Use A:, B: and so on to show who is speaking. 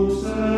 A: closer.